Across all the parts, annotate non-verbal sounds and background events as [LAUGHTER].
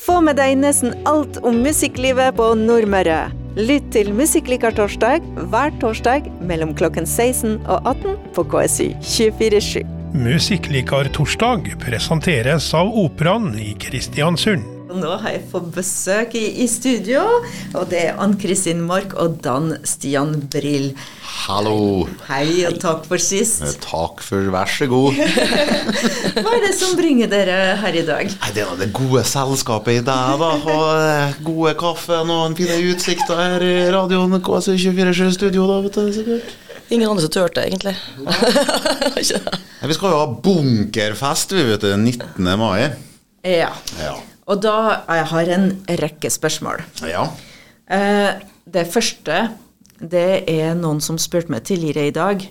Få med deg nesten alt om musikklivet på Nordmøre. Lytt til Musikklikar torsdag hver torsdag mellom klokken 16 og 18 på KSU 247. Musikklikar torsdag presenteres av Operaen i Kristiansund. Nå har jeg fått besøk i, i studio, og det er Ann Kristin Mork og Dan Stian Brill. Hallo. Hei, og takk for sist. Eh, Takk for vær så god. [LAUGHS] Hva er det som bringer dere her i dag? Nei, Det er det gode selskapet i deg, da. Og eh, gode kaffen og en fine utsikter her i radioen KSU247 studio, da, vet du. sikkert. Ingen andre som turte, egentlig. Vi skal jo ha bunkerfest, vi vet du. 19. mai. Ja. Ja. Og da jeg har en rekke spørsmål. Ja. Eh, det første, det er noen som spurte meg tidligere i dag.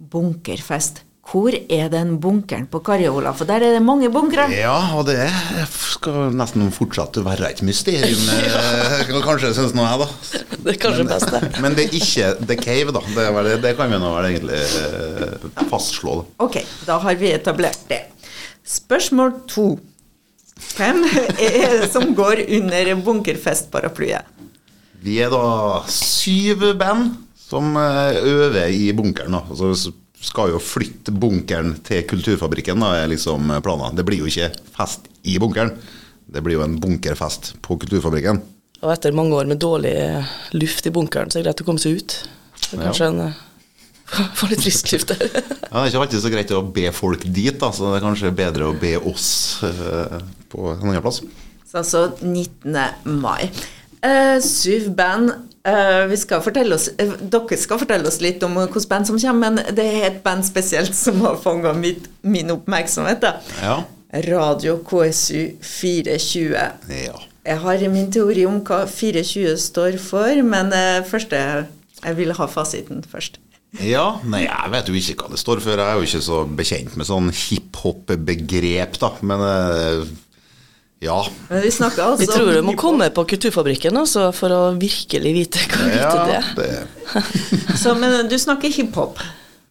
Bunkerfest. Hvor er den bunkeren på Karjola? For der er det mange bunkere. ja, og det skal nesten fortsatt være et mysterium, [LAUGHS] ja. kanskje, syns nå jeg, da. [LAUGHS] Det er kanskje best, det. [LAUGHS] Men det er ikke The Cave, da. Det, er det kan vi nå vel egentlig eh, fastslå. da. Ok, da har vi etablert det. Spørsmål to. Hvem er det som går under bunkerfestparaplyen? Vi er da syv band som eh, øver i bunkeren. da. Altså, skal jo flytte bunkeren til Kulturfabrikken, da, er liksom planen. Det blir jo ikke fest i bunkeren. Det blir jo en bunkerfest på Kulturfabrikken. Og etter mange år med dårlig luft i bunkeren, så er det greit å komme seg ut. Det er kanskje en eh, Få litt frisk luft der. Ja, det er ikke alltid så greit å be folk dit, da, så det er kanskje bedre å be oss uh, på en annen plass. Så altså 19. mai. Uh, syv band. Uh, vi skal fortelle oss, uh, dere skal fortelle oss litt om hvilket band som kommer, men det er et band spesielt som har fanga min oppmerksomhet. Da. Ja. Radio KSU 420. ja. Jeg har min teori om hva 420 står for, men først jeg, jeg vil ha fasiten først. Ja, nei, jeg vet jo ikke hva det står for. Jeg er jo ikke så bekjent med sånn hiphop-begrep, da. Men eh, ja. Men vi snakker altså Vi tror du må komme på Kulturfabrikken altså, for å virkelig vite hva ja det er. det, Så, men du snakker hiphop.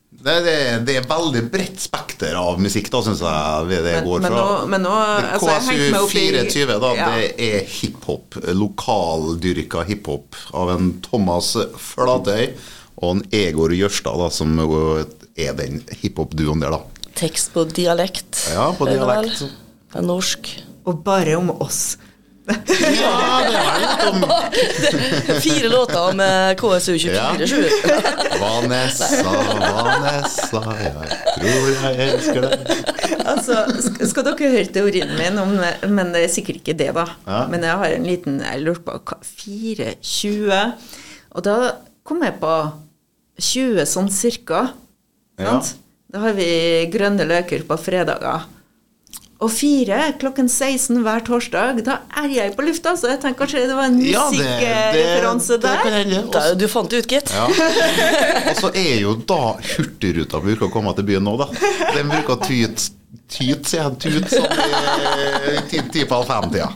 det, det, det er veldig bredt spekter av musikk, da, syns jeg det, det Men- går men fra. nå- men nå, Det altså, jeg hengte meg opp i- KSU24, da, Ja. det er hiphop. Lokaldyrka hiphop av en Thomas Flatøy og en Egor Jørstad, da, som er den hiphop-duoen der, da. Tekst på dialekt. Ja, på dialekt. Det er norsk. Og bare om oss. Ja, det er litt om [LAUGHS] Fire låter om KSU 24-7. [LAUGHS] Vanessa, Vanessa, jeg tror jeg elsker deg. Altså, skal dere høre teorien min om Men det er sikkert ikke det, da. Ja. Men jeg har en liten Jeg lurte på hva 420 Og da kom jeg på 20 sånn cirka. Ja. Da har vi grønne løker på fredager. Og fire klokken 16 hver torsdag, da er jeg på lufta, så jeg tenker kanskje det var en Ja, det- musikkreferanse det- det der. hende. Da, du fant det ut, gitt. Ja. Og så er jo da Hurtigruta bruker å komme til byen nå, da. Den bruker å tyte Tyt, sier han. Tut sånn i ti, på fem-tida.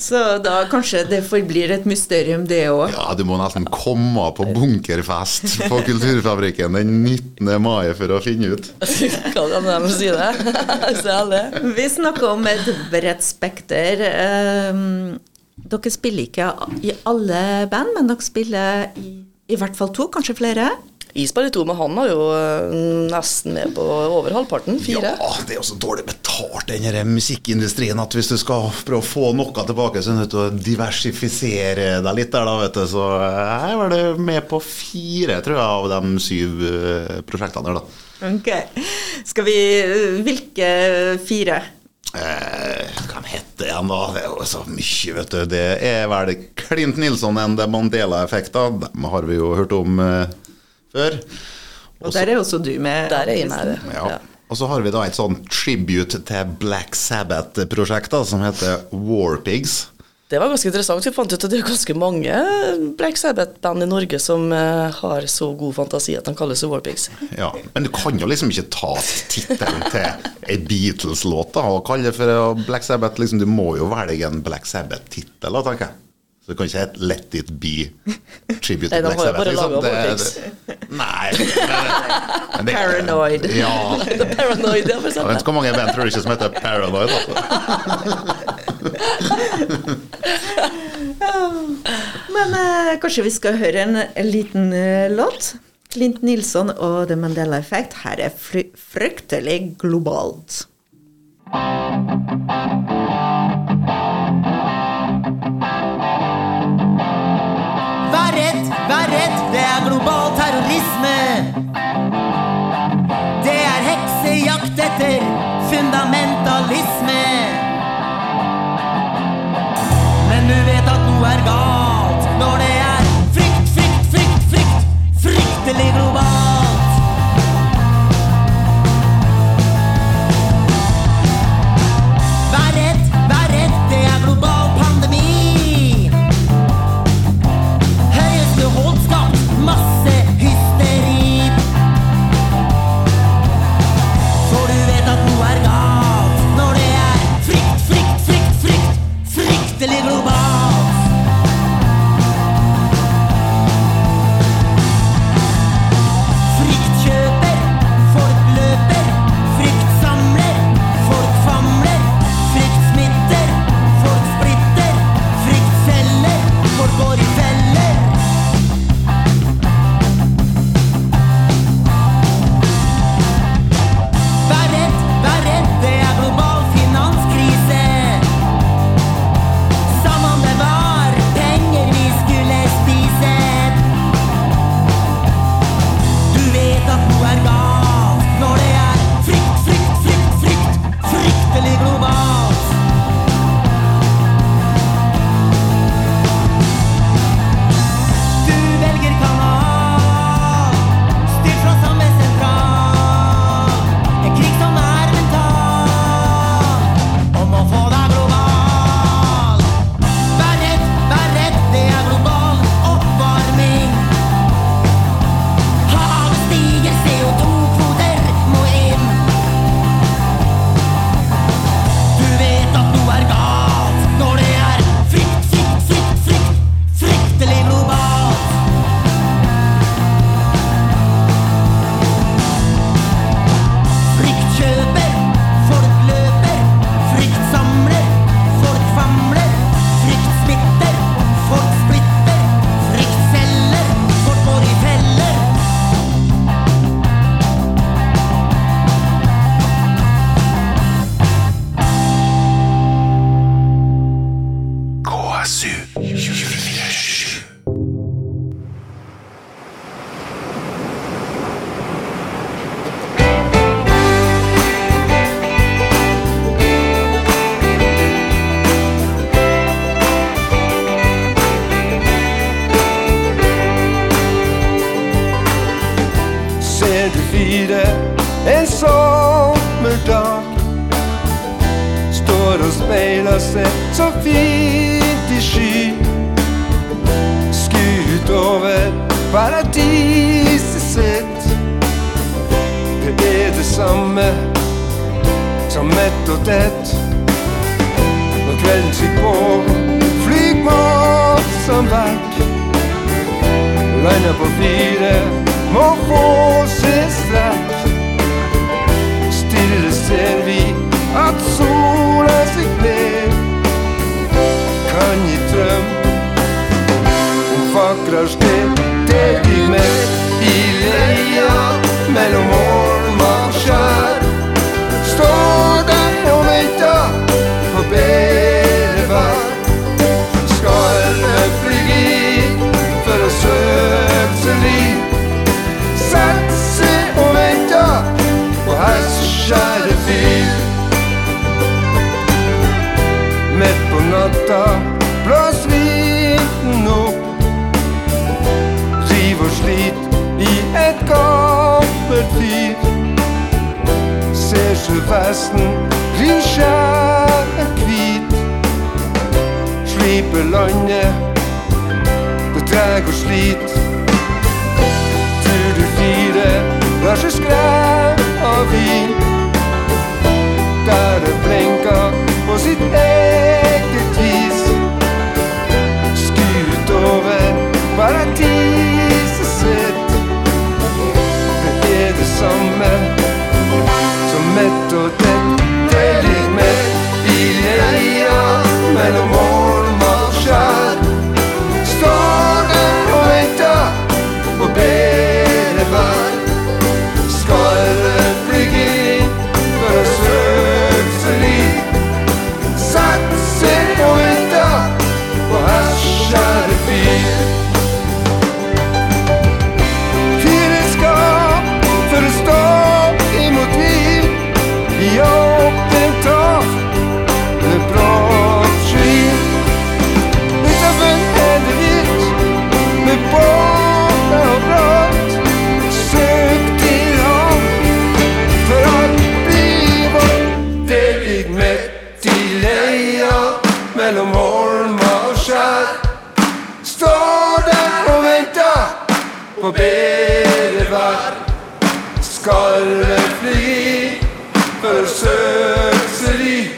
Så da kanskje det forblir et mysterium, det òg. Ja, du må nesten komme på bunkerfest på Kulturfabrikken den 19. mai for å finne ut. [LAUGHS] Hva Kan de si det? [LAUGHS] Vi snakker om et bredt spekter. Ehm, dere spiller ikke i alle band, men dere spiller i, i hvert fall to, kanskje flere? Isberg 2, men han har jo eh, nesten med på over halvparten. Fire. Ja, det er jo så dårlig betalt, den musikkindustrien, at hvis du skal prøve å få noe tilbake, så er du nødt til å diversifisere deg litt der, da, vet du. Så jeg er vel med på fire, tror jeg, av de syv eh, prosjektene der, da. Ok. Skal vi Hvilke fire? Eh, hva heter det igjen, da? Det er jo så mye, vet du. Det er vel Clint Nilsson and the Mandela-effekter. Dem har vi jo hørt om eh, før. Og der er også du med. Der er jeg med. det. Ja. Ja. Og så har vi da et sånn tribute til Black Sabbath-prosjekt som heter Warpigs. Det var ganske interessant. Vi fant ut at det er ganske mange Black Sabbath-band i Norge som eh, har så god fantasi at de kalles Warpigs. Ja, Men du kan jo liksom ikke ta tittelen til ei Beatles-låt og kalle det for Black Sabbath. Liksom, du må jo velge en Black Sabbath-tittel, tenker jeg. Så det kan ikke hete 'Let it be tribute [LAUGHS] to Black Sabbath'. Liksom. Det, det, nei. Men, eh, men [LAUGHS] paranoid. Ja. [LAUGHS] paranoid ja, jeg vet ikke hvor mange band tror du ikke som heter Paranoid. men eh, kanskje vi skal høre en, en liten uh, låt? Clint Nilsson og The Mandela Effect. Her er fryktelig globalt. Thank you. ignoré du defeated en sommerdag. Står og speiler seg så fint i sky. Skuet over paradiset sitt. Det er det samme som mett og tett. Når kvelden sitter på, flyr måten vekk. Lander på fire. more forces left. slit. Tur du fire, vær så skrem av vin. På bedre vær. Skarven flyr for søkseri.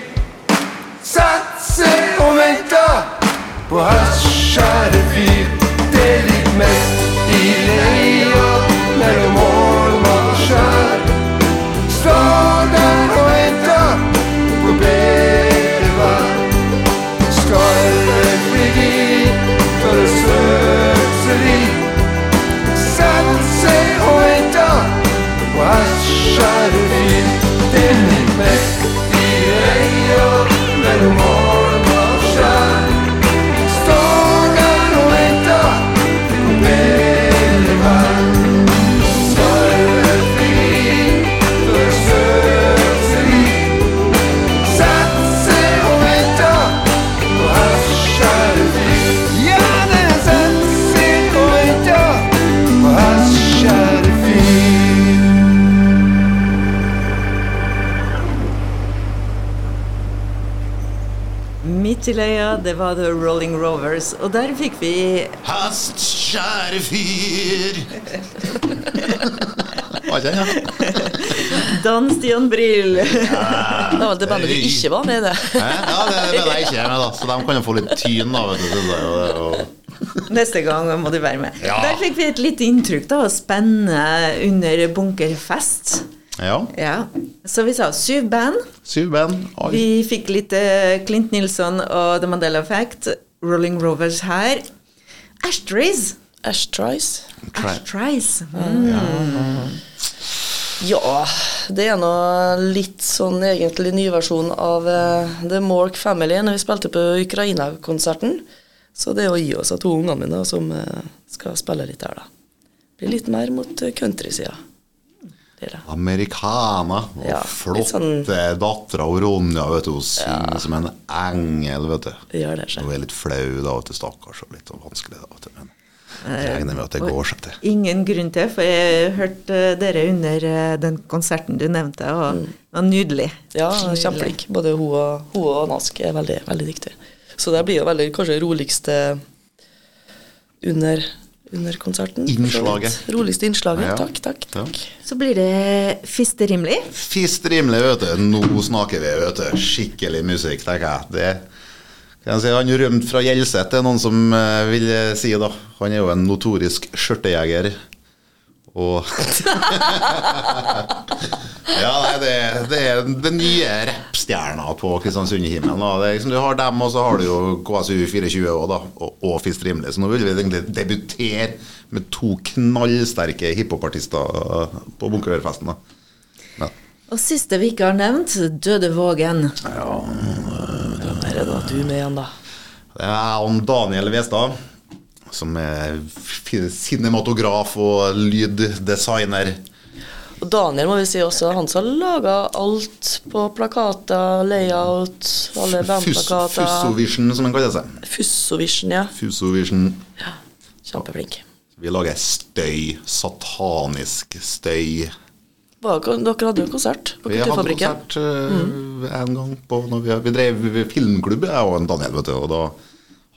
Satt seg og venter på hans det var The Rolling Rovers. Og der fikk vi Hast, kjære fyr. Var ikke den, ja? Dan Stian Brill. Det var det bandet du ikke var med i det. Ja, det vet jeg ikke med, da. Så de kan jo få litt tyn, da. Vet du, og, og, Neste gang må du være med. Ja. Der fikk vi et lite inntrykk da, Spennende spenne under bunkerfest. Ja. Ja. Så vi sa syv band. Syv band. Oi. Vi fikk litt eh, Clint Nilsson og The Mandela Effect. Rolling Rovers her. Ashtrays. Ashtrays. Ashtrays. Mm. Ja, det er nå litt sånn egentlig nyversjon av uh, The Mork Family når vi spilte på Ukraina-konserten. Så det er å gi oss av to ungene mine som uh, skal spille litt her, da. Blir litt mer mot countrysida. Det er det. Americana. Ja, flotte sånn- dattera Ronja, vet du. Hun synger som en engel, vet du. Det gjør det seg. Hun er litt flau, da, vet du. Stakkars, og litt sånn vanskelig, da, vet du. Men jeg regner med at det går seg til. Ingen grunn til, for jeg hørte dere under eh, den konserten du nevnte, og det var nydelig. Ja, kjempeflink. Både hun og, hun og Nask er veldig, veldig dyktige. Så det blir jo veldig kanskje roligste under, under konserten. Innslaget. Roligste innslaget. Ja. Takk, takk. Ja. Så blir det fisterimelig. Fisterimelig, vet du. Nå snakker vi, vet du. Skikkelig musikk, tenker jeg. Det kan jeg si, Han rømte fra Gjelset, det er noen som eh, vil si, da. Han er jo en notorisk skjørtejeger. Og [LAUGHS] Ja, nei, det, det er den nye rappstjerna på Kristiansund-himmelen. liksom, Du har dem, og så har du jo KSU 24 også, da, og, og Fist Rimelig. Så nå vil vi egentlig debutere med to knallsterke hiphopartister på Bunkerfesten. da. Ja. Og siste vi ikke har nevnt, Døde Vågen. Ja, Hvem er det da du med igjen, da. Det er om Daniel Westad, som er cinematograf og lyddesigner. Og Daniel må vi si også, han som har laga alt på plakater, layout, alle bandplakater. Fussovision, som han kaller seg. Fussovision, ja. Fussovision. Ja, Kjempeflink. Vi lager støy. Satanisk støy. Dere hadde jo konsert på Vi hadde Kulturfabrikken. konsert uh, en gang på vi, vi drev filmklubb, jeg og Daniel, vet du, og da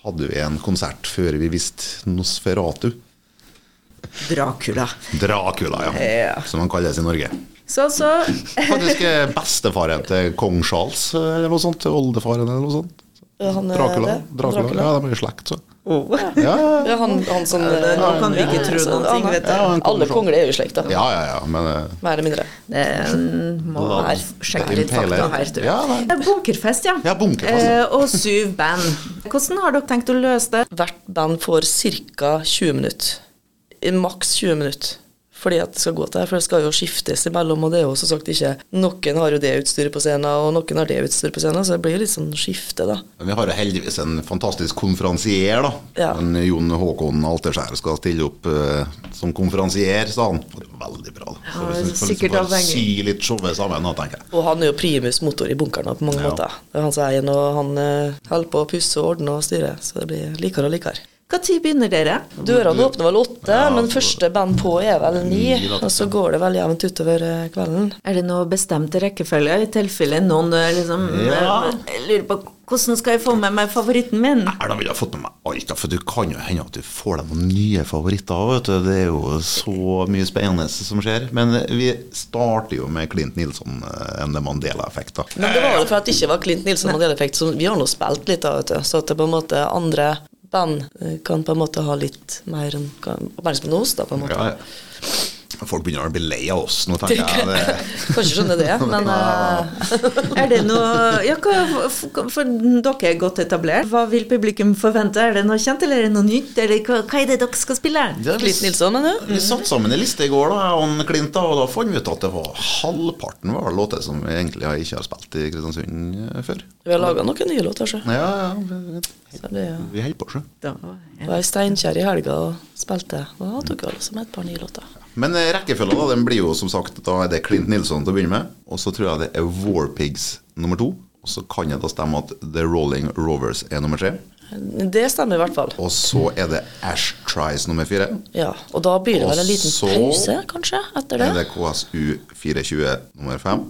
hadde vi en konsert før vi visste Nosferatu. Dracula. Dracula, ja. Ja. Som han kalles i Norge. Så, så Faktisk er bestefaren til kong Charles eller noe sånt. Oldefaren eller noe sånt. Han er Dracula. Dracula. Dracula. Ja, de er jo slekt, så. Oh. Ja, ja, Ja, han, han som det- nå kan vi ikke tro så- noen ting, vet du. Ja, Alle fra- kongler er jo i slekta. ja, ja, ja, men eh, Mer eller mindre. Det må være sjekke litt fakta her, tror jeg. Ja. Eh, Bunkerfest, ja. Ja, bunkerfest, ja. Eh, og syv band. Hvordan har dere tenkt å løse det? Hvert band får ca. 20 minutter. I Maks 20 minutter. Fordi at det skal gå til her, for det skal jo skiftes imellom, og det er jo som sagt ikke Noen har jo det utstyret på scenen, og noen har det utstyret på scenen, så det blir jo litt sånn skifte, da. Men vi har jo heldigvis en fantastisk konferansier, da. Ja. En Jon Håkon Alterskjær skal stille opp uh, som konferansier, sa han. Det var veldig bra. da. Så Ja, vi sikkert liksom bare avhengig. si litt showet sammen, da, tenker jeg. Og han er jo primus motor i bunkeren da, på mange Ja. måter. Det er han som eier den, og han eh, holder på å pusse og ordne og styre, så det blir likere og likere. Når begynner dere? Dørene åpner vel åtte, Ja, men første band på er vel ni, og så går det vel jevnt utover eh, kvelden. Er det noe bestemt rekkefølge, i tilfelle noen eh, liksom Ja. eh, lurer på Hvordan skal jeg få med meg favoritten min? Nei, da vil jeg ha fått med meg alt, da, for det kan jo hende at du får deg noen nye favoritter. Vet du. Det er jo så mye spennende som skjer. Men vi starter jo med Clint Nilsson, enn det Mandela-effekt. da. Men det var jo for at det ikke var Clint Nilsson Mandela-effekt, så vi har nå spilt litt av, vet du. Så at det på en måte andre band eh, kan på en måte ha litt mer enn- oppmerksomhet oss, da, på en måte. Ja, Ja, folk begynner å bli lei av oss nå, tenker jeg. Det, Kanskje skjønner det, men [LAUGHS] eh, Er det noe ja, hva, for, dere er godt etablert. Hva vil publikum forvente? Er det noe kjent, eller er det noe nytt? Eller hva, hva er det dere skal spille? det Clint Nilsson, er du? Vi satte sammen en liste i går, da, jeg og Klint, og da fant vi ut at det var halvparten var låter som vi egentlig ikke har spilt i Kristiansund eh, før. Vi har laga noen nye låter, så. Ja, ja, vi, så det, ja. vi holder på, sjø. Det var i Steinkjer i helga og spilte, da tok vi alle som et par nye låter. Men eh, rekkefølgen da, den blir jo som sagt Da er det Clint Nilsson til å begynne med. Og så tror jeg det er Warpigs nummer to. Og så kan jeg da stemme at The Rolling Rovers er nummer tre. Det stemmer i hvert fall. Og så er det Ash Tries nummer fire. Ja, Og da blir det vel en liten pause, kanskje, etter det. Og så Er det? det KSU 420 nummer fem.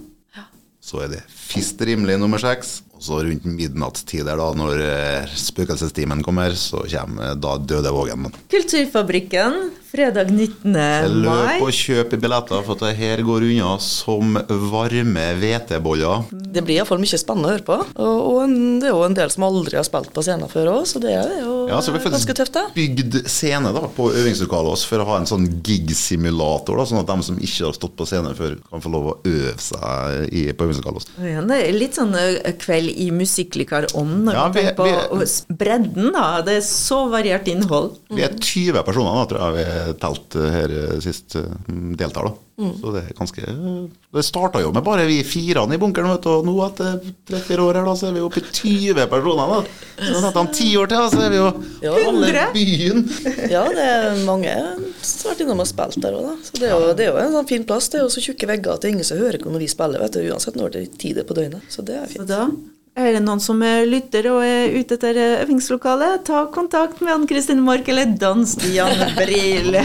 Så er det Fist rimelig nummer seks. Og så rundt midnattstider, da, når eh, spøkelsestimen kommer, så kommer da Døde Vågen. Kulturfabrikken, fredag 19. mai. Løp og kjøp billetter, for det her går unna som varme hveteboller. Det blir iallfall mye spennende å høre på. Og, og det er jo en del som aldri har spilt på scenen før òg, så det er jo Ja, så vi har ganske tøft, det. faktisk bygd scene da, på øvingslokalet vårt for å ha en sånn gig-simulator, da, sånn at de som ikke har stått på scenen før, kan få lov å øve seg i, på øvingslokalet vårt. Ja, det er litt sånn kveld i musikklikar-ånd når Ja, vi tenker på vi- bredden. da, Det er så variert innhold. Vi er 20 personer, da, tror jeg vi telt her eh, sist eh, deltar. da. Så det er ganske Det starta jo med bare vi firene i bunkeren, vet du, og nå etter 30 år her, da, så er vi oppe i 20 personer. da. Så etter om ti år til, da, så er vi jo Ja, halve Hundre? byen. [LAUGHS] Ja, det er mange som har vært innom og spilt der òg, da. Så det er, jo, det er jo en sånn fin plass. Det er jo så tjukke vegger at det er ingen som hører når vi spiller, vet du, uansett når det er tid på døgnet. Så det er Så fint. da er det noen som eh, lytter og er ute etter eh, øvingslokale, ta kontakt med Ann Kristin Mork eller Dan Stian Brill. [LAUGHS]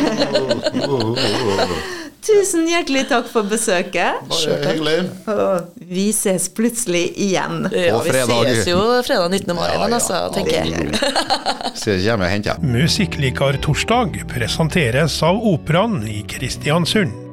Tusen hjertelig takk for besøket. Bare hyggelig. Og vi ses plutselig igjen. Ja, På vi ses jo fredag 19. mai, Ja, ja. altså, tenker jeg. [LAUGHS] ses hjemme og henter. Musikklikar torsdag presenteres av Operaen i Kristiansund.